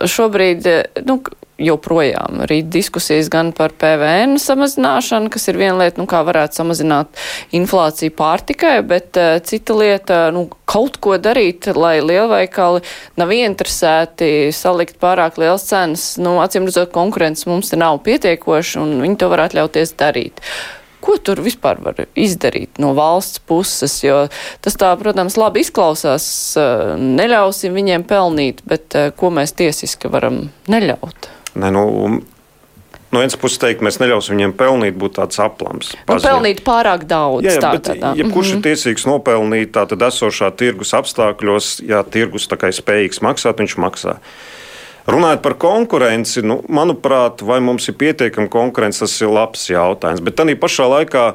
šobrīd, nu, joprojām rīt diskusijas gan par PVN samazināšanu, kas ir viena lieta, nu, kā varētu samazināt inflāciju pārtikai, bet uh, cita lieta, nu, kaut ko darīt, lai lielveikali nav interesēti salikt pārāk liels cenas. Nu, acīm redzot, konkurence mums te nav pietiekoša un viņi to var atļauties darīt. Ko tur vispār var izdarīt no valsts puses? Jo tas tā, protams, labi izklausās, eh, neļausim viņiem pelnīt, bet eh, ko mēs tiesiski varam neļaut? Ne, nu, no vienas puses teikt, mēs neļausim viņiem pelnīt, būtu tāds aplams. Nu, pelnīt pārāk daudz. Jā, jā tā, bet, tā, tā. ja kurš Mhm. ir tiesīgs nopelnīt tātad esošā tirgus apstākļos, ja tirgus tā kā ir spējīgs maksāt, viņš maksā. Runājot par konkurenci, nu, manuprāt, vai mums ir pietiekama konkurence, tas ir labs jautājums. Bet tādā pašā laikā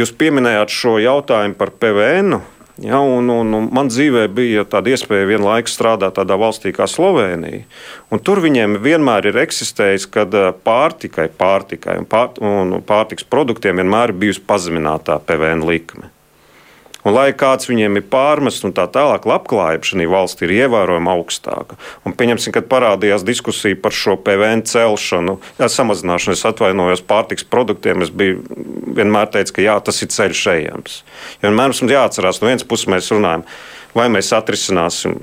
jūs pieminējāt šo jautājumu par PVN. Ja, un, un, un man dzīvē bija tāda iespēja vienlaikus strādāt tādā valstī kā Slovenija. Tur viņiem vienmēr ir eksistējis, ka pārtikai, pārtikai un, pār, un pārtiks produktiem vienmēr ir bijusi pazeminātā PVN likme. Un, lai kāds viņiem ir pārmests un tā tālāk, labklājība šajā valstī ir ievērojami augstāka. Un, pieņemsim, kad parādījās diskusija par šo PVN celšanu, jā, samazināšanu, es atvainojos pārtiks produktiem, es biju vienmēr teicis, ka jā, tas ir ceļš ejams. Jo vienmēr mums jāatcerās, no vienas puses mēs runājam, vai mēs atrisināsim.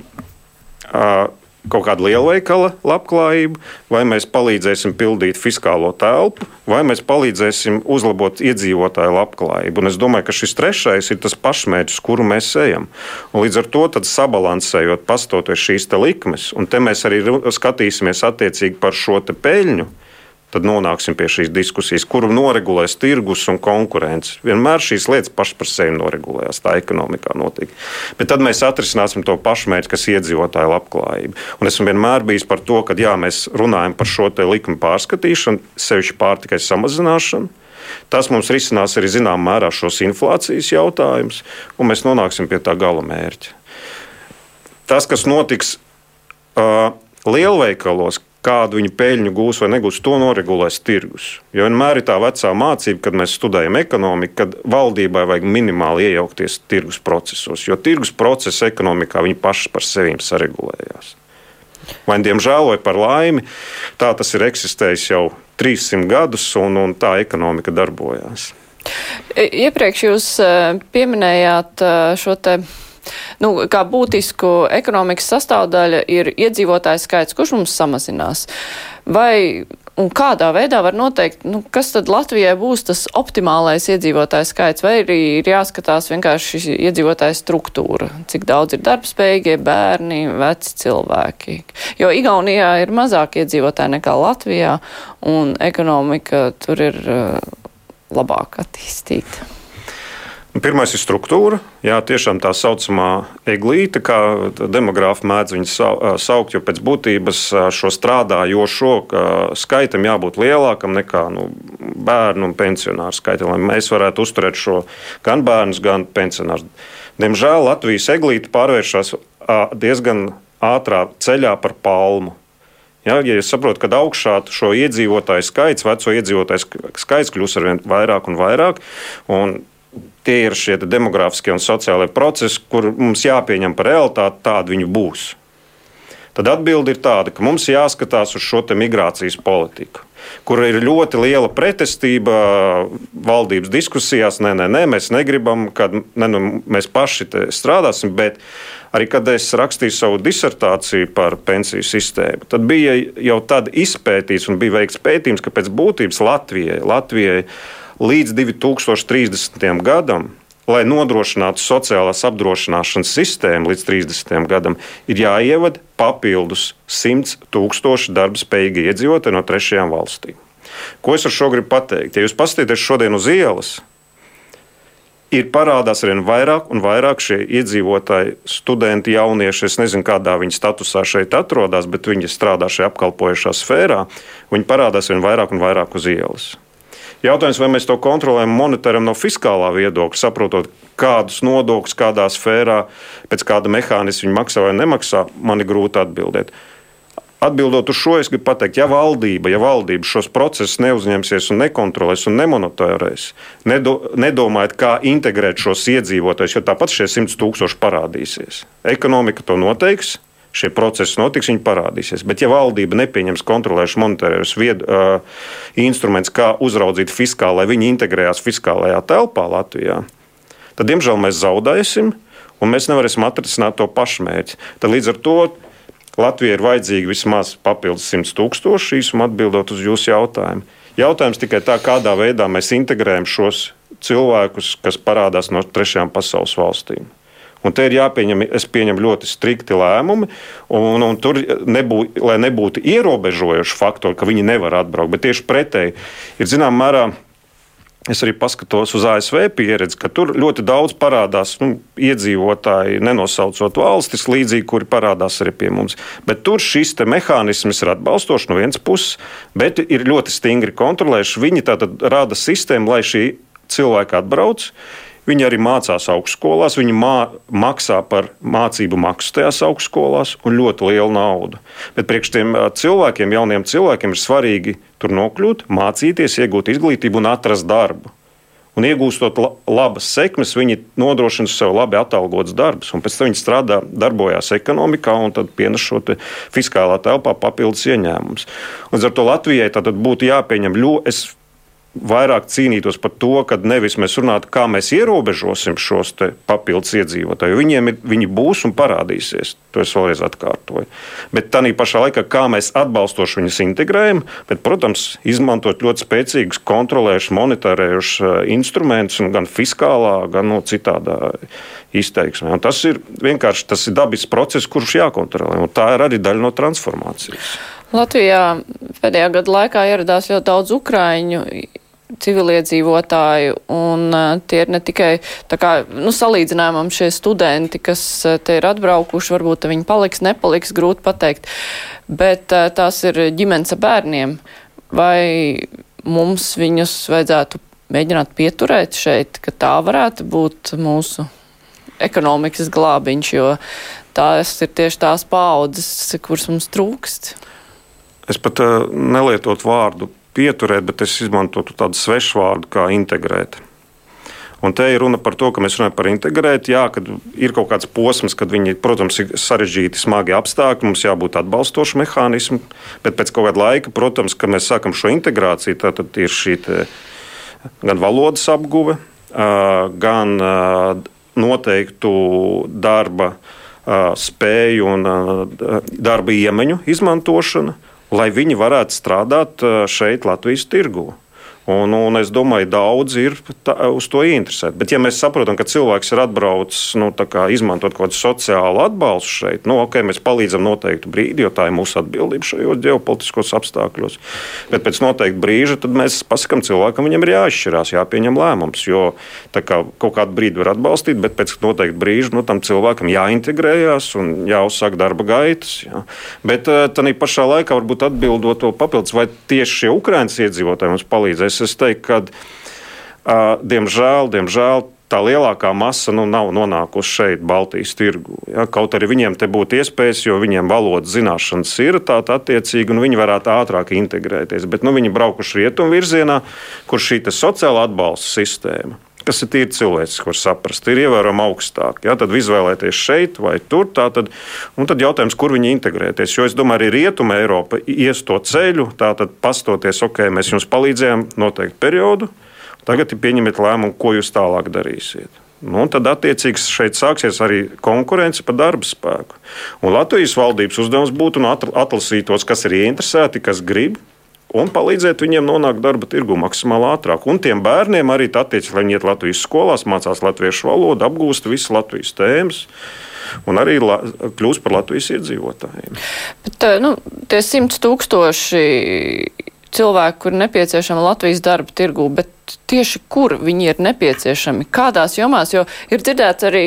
Uh, kaut kāda lielveikala labklājība, vai mēs palīdzēsim pildīt fiskālo telpu, vai mēs palīdzēsim uzlabot iedzīvotāju labklājību. Un es domāju, ka šis trešais ir tas pašmērķis, kuru mēs ejam. Un līdz ar to sabalansējot, pastoties šīs likmes, un te mēs arī skatīsimies attiecīgi par šo peļņu tad nonāksim pie šīs diskusijas, kuru noregulēs tirgus un konkurence. Vienmēr šīs lietas pašas par sevi noregulējās, tā ekonomikā notiek. Bet tad mēs atrisināsim to pašmērķi, kas ir iedzīvotāju labklājība. Un esmu vienmēr bijis par to, ka jā, mēs runājam par šo likumu pārskatīšanu, sevišķi pārtikai samazināšanu. Tas mums risinās arī zināmā mērā šos inflācijas jautājumus, un mēs nonāksim pie tā gala mērķa. Tas, kas notiks uh, lielveikalos, kādu viņi peļņu gūs vai negūs, to noregulēs tirgus. Jo vienmēr ir tā vecā mācība, kad mēs studējam ekonomiku, kad valdībai vajag minimāli iejaukties tirgus procesos, jo tirgus procesi ekonomikā viņi paši par sevi saregulējās. Vai diemžēl, vai par laimi, tā tas ir eksistējis jau 300 gadus, un, un tā ekonomika darbojās. Iepriekš jūs pieminējāt šo te nu, kā būtisku ekonomikas sastāvdaļa ir iedzīvotāju skaits, kurš mums samazinās. Vai un kādā veidā var noteikt, nu, kas tad Latvijai būs tas optimālais iedzīvotāju skaits, vai arī ir jāskatās vienkārši šī iedzīvotāja struktūra, cik daudz ir darbspējīgie bērni, veci cilvēki. Jo Igaunijā ir mazāk iedzīvotāji nekā Latvijā, un ekonomika tur ir uh, labāk attīstīta. Pirmais ir struktūra. Jā, tiešām tā saucamā eglīte, kā demogrāfi mēdz viņu saukt, jo pēc būtības šo strādājošo skaitam jābūt lielākam nekā nu, bērnu un pensionāru skaitam, lai mēs varētu uzturēt šo gan bērnus, gan pensionārus. Diemžēl Latvijas eglīte pārvēršas diezgan ātrā ceļā par palmu. Ja, ja jūs saprotat, ka augšā šo iedzīvotāju skaits, veco iedzīvotāju skaits kļūs ar vien vairāk un vairāk, un tie ir šie demogrāfiskie un sociālie procesi, kur mums jāpieņem par realitāti, tādi viņi būs. Tad atbilde ir tāda, ka mums jāskatās uz šo migrācijas politiku, kur ir ļoti liela pretestība valdības diskusijās. Nē, nē, nē mēs negribam, ka ne, nu, mēs paši strādāsim, bet arī kad es rakstīju savu disertāciju par pensiju sistēmu, tad bija jau tad izpētīts un bija veikts pētījums, ka pēc būtības Latvijai, Latvijai līdz 2030. gadam, lai nodrošinātu sociālās apdrošināšanas sistēmu līdz 30. gadam, ir jāievada papildus 100 tūkstoši darba spējīgi iedzīvotāji no trešajām valstīm. Ko es ar šo gribu pateikt? Ja jūs paskatieties šodien uz ielas, ir parādās arvien vairāk un vairāk šie iedzīvotāji, studenti, jaunieši. Es nezinu, kādā viņa statusā šeit atrodas, bet viņi strādā šajā apkalpojošā sfērā. Viņi parādās arvien vairāk un vairāk uz ielas. Jautājums, vai mēs to kontrolējam, monitoram no fiskālā viedokļa, saprotot, kādus nodokļus, kādā sfērā, pēc kāda mehānisma viņi maksā vai nemaksā, man ir grūti atbildēt. Atbildot uz šo, es gribu pateikt, ja valdība, ja valdība šos procesus neuzņemsies un nekontrolēs un nemonitorēs, nedo, nedomājot, kā integrēt šos iedzīvotājus, jo tāpat šie 100 tūkstoši parādīsies. Ekonomika to noteiks, šie procesi notiks, viņi parādīsies. Bet, ja valdība nepieņems kontrolējušus monetārus uh, instrumentus, kā uzraudzīt fiskāli, lai viņi integrējās fiskālajā telpā Latvijā, tad, diemžēl, mēs zaudēsim un mēs nevarēsim atrisināt to pašmērķi. Tad līdz ar to Latvijai ir vajadzīgi vismaz papildus 100 tūkstoši īsumā atbildot uz jūsu jautājumu. Jautājums tikai tā, kādā veidā mēs integrējam šos cilvēkus, kas parādās no trešajām pasaules valstīm. Un te ir jāpieņem, es pieņemu ļoti strikti lēmumi, un, un tur nebūtu, lai nebūtu ierobežojoši faktori, ka viņi nevar atbraukt. Bet tieši pretēji ir zināmā mērā. Es arī paskatos uz ASV pieredzi, ka tur ļoti daudz parādās nu, iedzīvotāji, nenosaucot valstis, līdzīgi, kuri parādās arī pie mums. Bet tur šis mehānisms ir atbalstošs no vienas puses, bet ir ļoti stingri kontrolējuši. Viņi tātad rada sistēmu, lai šī cilvēki atbrauc. Viņi arī mācās augstskolās, viņi mā, maksā par mācību maksu tajās augstskolās un ļoti lielu naudu. Bet priekš tiem cilvēkiem, jauniem cilvēkiem, ir svarīgi tur nokļūt, mācīties, iegūt izglītību un atrast darbu. Un iegūstot labas sekmes, viņi nodrošina sev labi atalgots darbs, un pēc tam viņi strādā, darbojas ekonomikā un pienes šo fiskālā telpā papildus ieņēmumus. Līdz ar to Latvijai būtu jāpieņem ļoti vairāk cīnītos par to, ka nevis mēs runātu, kā mēs ierobežosim šos papildus iedzīvotājus. Viņiem ir, viņi būs un parādīsies. To es vēlreiz atkārtoju. Bet tā pašā laikā, kā mēs atbalstoši viņus integrējam, bet, protams, izmantot ļoti spēcīgus kontrolējušus, monetārējušus uh, instrumentus, gan fiskālā, gan no citādā izteiksmē. Un tas ir vienkārši tas ir dabisks process, kurš jākontrolē. Tā ir arī daļa no transformācijas. Latvijā pēdējā gada laikā ieradās ļoti daudz ukraiņu civiliedzīvotāju, un uh, tie ir ne tikai, tā kā, nu, salīdzinājumam šie studenti, kas uh, te ir atbraukuši, varbūt viņi paliks, nepaliks, grūti pateikt, bet uh, tās ir ģimenes ar bērniem. Vai mums viņus vajadzētu mēģināt pieturēt šeit, ka tā varētu būt mūsu ekonomikas glābiņš, jo tās ir tieši tās paudzes, kuras mums trūkst? Es pat uh, nelietotu vārdu pieturēt, bet es izmantotu tādu svešu vārdu kā integrēt. Un te ir runa par to, ka mēs runājam par integrēt. Jā, kad ir kaut kāds posms, kad viņi, protams, ir sarežģīti, smagi apstākļi, mums jābūt atbalstošam mehānismam, bet pēc kaut kāda laika, protams, kad mēs sākam šo integrāciju, tad ir šī gan valodas apguve, gan noteiktu darba spēju un darba iemaņu izmantošana lai viņi varētu strādāt eh, šeit, Latvijas tirgū. Un, un es domāju, daudzi ir tā, uz to ieinteresēti. Bet, ja mēs saprotam, ka cilvēks ir atbraucis nu, izmantot kaut kādu sociālu atbalstu šeit, nu, ok, mēs palīdzam noteiktu brīdi, jo tā ir mūsu atbildība šajos ģeopolitiskos apstākļos. Bet pēc noteikta brīža mēs pasakām cilvēkam, viņam ir jāizšķirās, jāpieņem lēmums. Jo kā, kaut kādu brīdi var atbalstīt, bet pēc noteikta brīža nu, tam cilvēkam jāintegrējās un jāuzsāk darba gaitas. Jā. Bet eh, tā pašā laikā varbūt atbildot to papildus, vai tieši šie Ukraiņas iedzīvotāji mums palīdzēs es teiktu, ka, diemžēl, diemžēl tā lielākā masa nu, nav nonākusi šeit, Baltijas tirgu. Ja? Kaut arī viņiem te būtu iespējas, jo viņiem valodas zināšanas ir tādas attiecīgi, un viņi varētu ātrāk integrēties. Bet nu, viņi braukuši rietumu virzienā, kur šī sociāla atbalsta sistēma. Kas ir tīri cilvēciski, var saprast, ir ievērojami augstāk. Ja? Tad izvēlēties šeit vai tur. Tātad, tad jautājums, kur viņi integrēties. Jo es domāju, arī Rietuma Eiropa ies to ceļu, tātad pastoties, ok, mēs jums palīdzējām noteiktu periodu, Tagad pieņemiet lēmumu, ko jūs tālāk darīsiet. Nu, tad, attiecīgi, šeit sāksies arī konkurence par darba spēku. Un Latvijas valdības uzdevums būtu nu atlasīt tos, kas ir ieinteresēti, kas grib, un palīdzēt viņiem nonākt darba tirgu maksimāli ātrāk. Un tiem bērniem arī attiecīgi, lai viņi iet Latvijas skolās, mācās latviešu valodu, apgūst visas Latvijas tēmas un arī la, kļūst par Latvijas iedzīvotājiem. Bet, nu, tie simts tūkstoši cilvēki, kur nepieciešama Latvijas darba tirgū, bet tieši kur viņi ir nepieciešami, kādās jomās, jo ir dzirdēts arī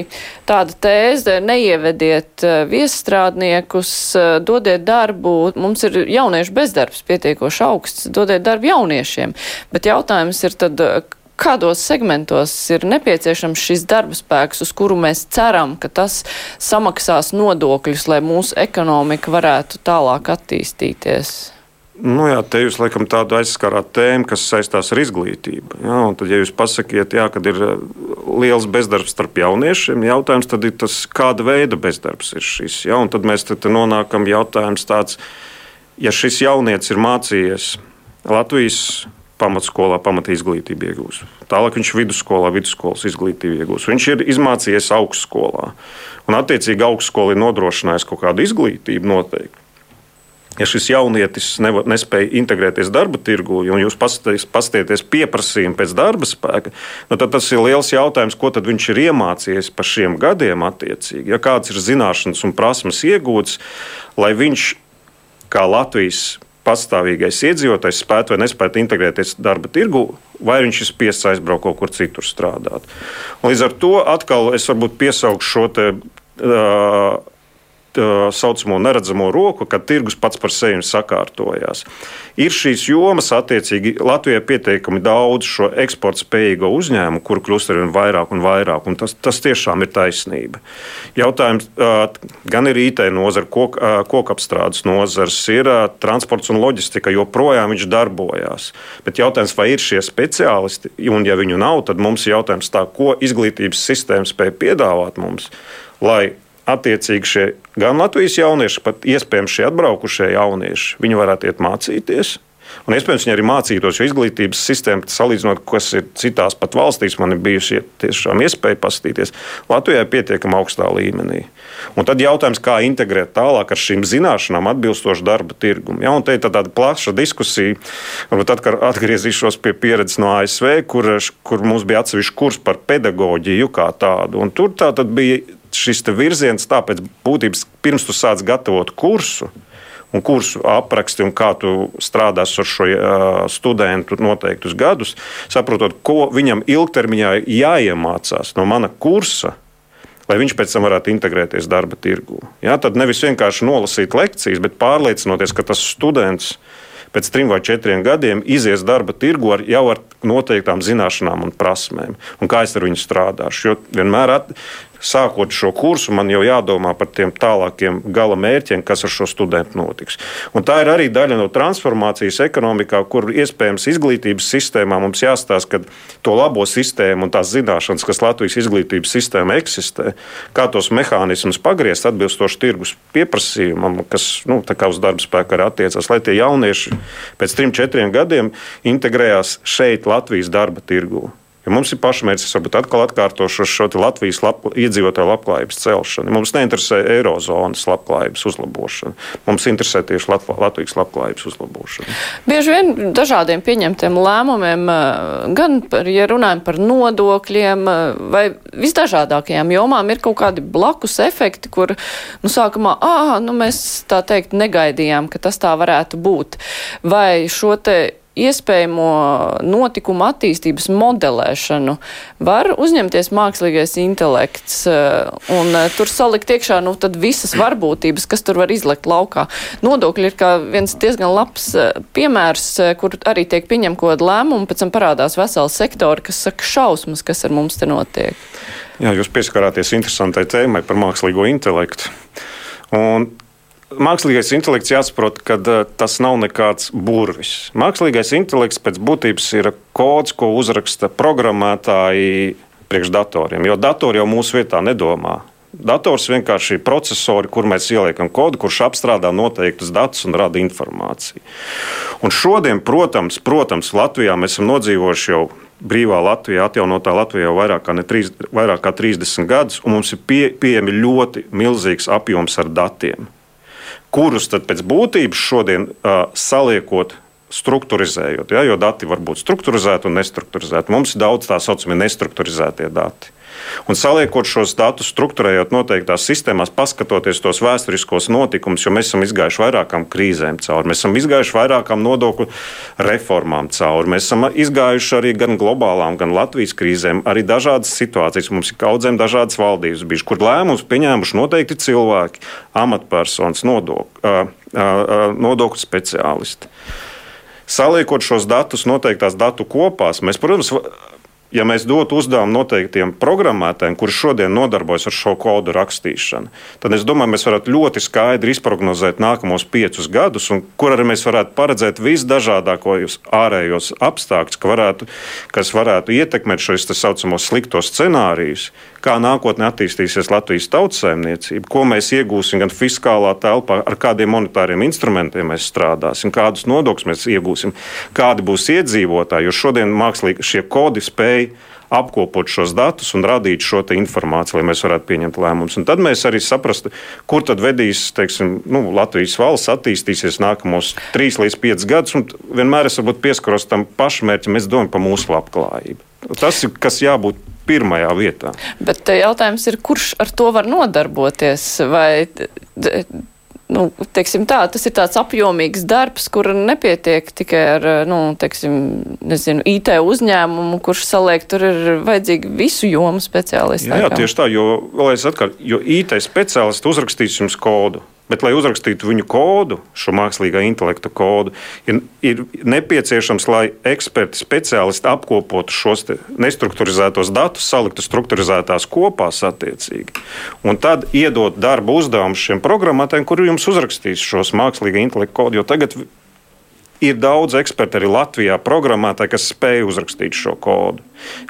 tāda tēze, neievediet eh, viestrādniekus, eh, dodiet darbu, mums ir jauniešu bezdarbs pietiekoši augsts, dodiet darbu jauniešiem, bet jautājums ir tad, eh, kādos segmentos ir nepieciešams šis darba spēks, uz kuru mēs ceram, ka tas samaksās nodokļus, lai mūsu ekonomika varētu tālāk attīstīties? Nu jā, te jūs laikam tādu aizskarāt tēmu, kas saistās ar izglītību. Jā, tad, ja jūs pasakiet, jā, kad ir uh, liels bezdarbs starp jauniešiem, jautājums tad ir tas, kāda veida bezdarbs ir šis. Jā, un tad mēs te, te nonākam jautājums tāds, ja šis jaunietis ir mācījies Latvijas pamatskolā, pamat izglītību iegūs. Tālāk viņš vidusskolā, vidusskolas izglītību iegūs. Viņš ir izmācījies augstskolā. Un, attiecīgi, augstskola ir nodrošinājusi kaut kādu izglītību noteikti ja šis jaunietis nevar, nespēja integrēties darba tirgu, un jūs paskatieties pieprasījumu pēc darba spēka, nu, tad tas ir liels jautājums, ko viņš ir iemācījies par šiem gadiem attiecīgi. Ja kāds ir zināšanas un prasmes iegūts, lai viņš kā Latvijas pastāvīgais iedzīvotājs spētu vai nespētu integrēties darba tirgu, vai viņš ir spiests aizbraukt kaut kur citur strādāt. Līdz ar to atkal es varbūt piesaukšu šo te, uh, tā saucamo neredzamo roku, kad tirgus pats par sevi sakārtojās. Ir šīs jomas, attiecīgi, Latvijai pietiekami daudz šo eksporta spējīgo uzņēmumu, kur kļūst ar vien vairāk un vairāk, un tas, tas tiešām ir taisnība. Jautājums gan ir IT nozara, kok, kokapstrādes nozars, ir transports un loģistika, joprojām viņš darbojās. Bet jautājums, vai ir šie speciālisti, un ja viņu nav, tad mums ir jautājums tā, ko izglītības sistēma spēj piedāvāt mums, lai attiecīgi šie gan Latvijas jaunieši, pat iespējams šie atbraukušie jaunieši, viņi varētu iet mācīties. Un iespējams, viņi arī mācītos, jo izglītības sistēma, salīdzinot, kas ir citās pat valstīs, man ir bijusi tiešām iespēja paskatīties, Latvijā ir pietiekami augstā līmenī. Un tad jautājums, kā integrēt tālāk ar šīm zināšanām atbilstošu darba tirgumu. Ja, te ir tāda plaša diskusija, varbūt atgriezīšos pie pieredzes no ASV, kur, kur mums bija atsevišķi kurs par pedagoģiju kā tādu. Un tur tā tad bija šis virziens, tāpēc būtības pirms tu sāc gatavot kursu. Un kursu apraksti un kā tu strādāsi ar šo uh, studentu noteiktus gadus, saprotot, ko viņam ilgtermiņā jāiemācās no mana kursa, lai viņš pēc tam varētu integrēties darba tirgū. Ja, tad nevis vienkārši nolasīt lekcijas, bet pārliecinoties, ka tas students pēc trim vai četriem gadiem izies darba tirgu ar, jau ar noteiktām zināšanām un prasmēm, un kā es ar viņu strādāšu. Jo vienmēr at, sākot šo kursu, man jau jādomā par tiem tālākiem gala mērķiem, kas ar šo studentu notiks. Un tā ir arī daļa no transformācijas ekonomikā, kur iespējams izglītības sistēmā mums jāstāsta, ka to labo sistēmu un tās zināšanas, kas Latvijas izglītības sistēmā eksistē, kā tos mehānismus pagriezt atbilstoši tirgus pieprasījumam, kas nu, uz darba spēku arī attiecas, lai tie jaunieši pēc trim, četriem gadiem integrējās šeit, Latvijas darba tirgū. Ja mums ir pašmērķis, varbūt atkal atkārtošu šo Latvijas lab, iedzīvotāju labklājības celšanu. Mums neinteresē eirozonas labklājības uzlabošana. Mums interesē tieši Lat Latvijas labklājības uzlabošana. Bieži vien dažādiem pieņemtiem lēmumiem, gan par, ja runājam par nodokļiem vai visdažādākajām jomām, ir kaut kādi blakus efekti, kur nu, sākumā ā, nu, mēs tā teikt negaidījām, ka tas tā varētu būt. Vai šo te iespējamo notikumu attīstības modelēšanu var uzņemties mākslīgais intelekts uh, un uh, tur salikt iekšā nu, visas varbūtības, kas tur var izlekt laukā. Nodokļi ir viens diezgan labs uh, piemērs, kur arī tiek pieņem kaut kāda lēmuma, pēc tam parādās veseli sektori, kas saka šausmas, kas ar mums te notiek. Jā, jūs pieskarāties interesantai tēmai par mākslīgo intelektu. Un Mākslīgais intelekts jāsaprot, ka tas nav nekāds burvis. Mākslīgais intelekts pēc būtības ir kods, ko uzraksta programmētāji priekš datoriem, jo datori jau mūsu vietā nedomā. Dators vienkārši ir processori, kur mēs ieliekam kodu, kurš apstrādā noteiktus datus un rada informāciju. Un šodien, protams, protams, Latvijā mēs esam nodzīvojuši jau brīvā Latvijā, atjaunotā Latvijā jau vairāk kā, trīs, vairāk kā 30 gadus, un mums ir pie, pieejami ļoti milzīgs apjoms ar datiem kurus tad pēc būtības šodien uh, saliekot struktūrizējot, ja, jo dati var būt struktūrizēti un nestruktūrizēti. Mums ir daudz tā saucamie nestruktūrizētie dati. Un saliekot šos datus, struktūrējot noteiktās sistēmās, paskatoties tos vēsturiskos notikumus, jo mēs esam izgājuši vairākām krīzēm cauri, mēs esam izgājuši vairākām nodokļu reformām cauri, mēs esam izgājuši arī gan globālām, gan Latvijas krīzēm, arī dažādas situācijas. Mums ir kaudzēm dažādas valdības bijušas, kur lēmumus pieņēmuši noteikti cilvēki, amatpersonas, nodokļu, nodokļu speciālisti. Saliekot šos datus noteiktās datu kopās, mēs, protams, ja mēs dotu uzdevumu noteiktiem programmētājiem, kurš šodien nodarbojas ar šo kodu rakstīšanu, tad es domāju, mēs varētu ļoti skaidri izprognozēt nākamos piecus gadus, kur arī mēs varētu paredzēt visdažādākos ārējos apstākļus, ka varētu, kas varētu ietekmēt šos tā saucamos sliktos scenārijus, kā nākotnē attīstīsies Latvijas tautsēmniecība, ko mēs iegūsim gan fiskālā telpā, ar kādiem monetāriem instrumentiem mēs strādāsim, kādus nodokļus mēs iegūsim, kādi būs iedzīvotāji. Jo šodien mākslīgi šie kodi spēj apkopot šos datus un radīt šo informāciju, lai mēs varētu pieņemt lēmumus. Un tad mēs arī saprastu, kur tad vedīs teiksim, nu, Latvijas valsts attīstīsies nākamos trīs līdz piecus gadus. Vienmēr es pieskaros tam pašmērķim, es domāju par mūsu labklājību. Tas ir kas jābūt pirmajā vietā. Bet jautājums ir, kurš ar to var nodarboties? Vai nu, teiksim, tā, tas ir tāds apjomīgs darbs, kur nepietiek tikai ar nu, teiksim, nezinu, IT uzņēmumu, kurš saliek, tur ir vajadzīgi visu jomu speciālisti. Jā, jā, tieši tā, jo, vēl es atkal, jo IT speciālisti uzrakstīs jums kodu. Bet, lai uzrakstītu viņu kodu, šo mākslīgā intelekta kodu, ir, ir nepieciešams, lai eksperti, speciālisti apkopotu šos nestruktūrizētos datus, saliktu struktūrizētās kopā attiecīgi. Un tad iedot darba uzdevumus šiem programmatiem, kuri jums uzrakstīs šos mākslīgā intelekta kodu. Jo tagad ir daudz ekspertu arī Latvijā, programmētāji, kas spēj uzrakstīt šo kodu.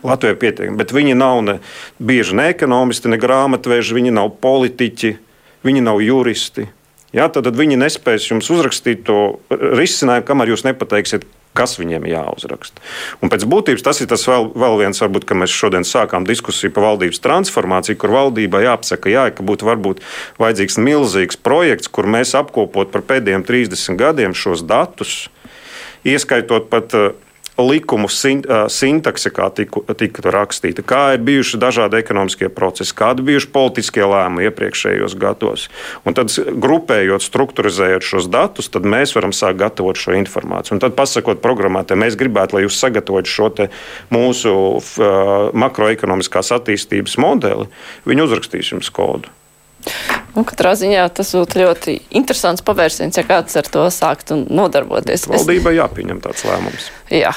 Latvijā ir pietiekami, bet viņi nav ne, bieži ne ekonomisti, ne grāmatveži, viņi nav politiķi viņi nav juristi. Ja, tad, tad viņi nespēs jums uzrakstīt to risinājumu, kamēr jūs nepateiksiet, kas viņiem jāuzraksta. Un pēc būtības tas ir tas vēl, vēl viens, varbūt, ka mēs šodien sākām diskusiju par valdības transformāciju, kur valdībai jāapsaka, jā, ka būtu varbūt vajadzīgs milzīgs projekts, kur mēs apkopot par pēdējiem 30 gadiem šos datus, ieskaitot pat likumu sintakse, kā tika, tika rakstīta, kā ir bijuši dažādi ekonomiskie procesi, kādi bijuši politiskie lēmumi iepriekšējos gados. Un tad, grupējot, struktūrizējot šos datus, tad mēs varam sākt gatavot šo informāciju. Un tad, pasakot programmētājiem, mēs gribētu, lai jūs sagatavojat šo mūsu makroekonomiskās attīstības modeli, viņi uzrakstīs jums kodu. Nu, katrā ziņā tas būtu ļoti interesants pavērsiens, ja kāds ar to sākt un nodarboties. Valdībai jāpieņem tāds lēmums. Jā.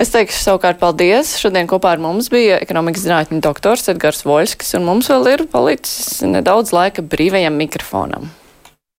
Es teikšu savukārt paldies. Šodien kopā ar mums bija ekonomikas zinātņu doktors Edgars Voļskis, un mums vēl ir palicis nedaudz laika brīvajam mikrofonam.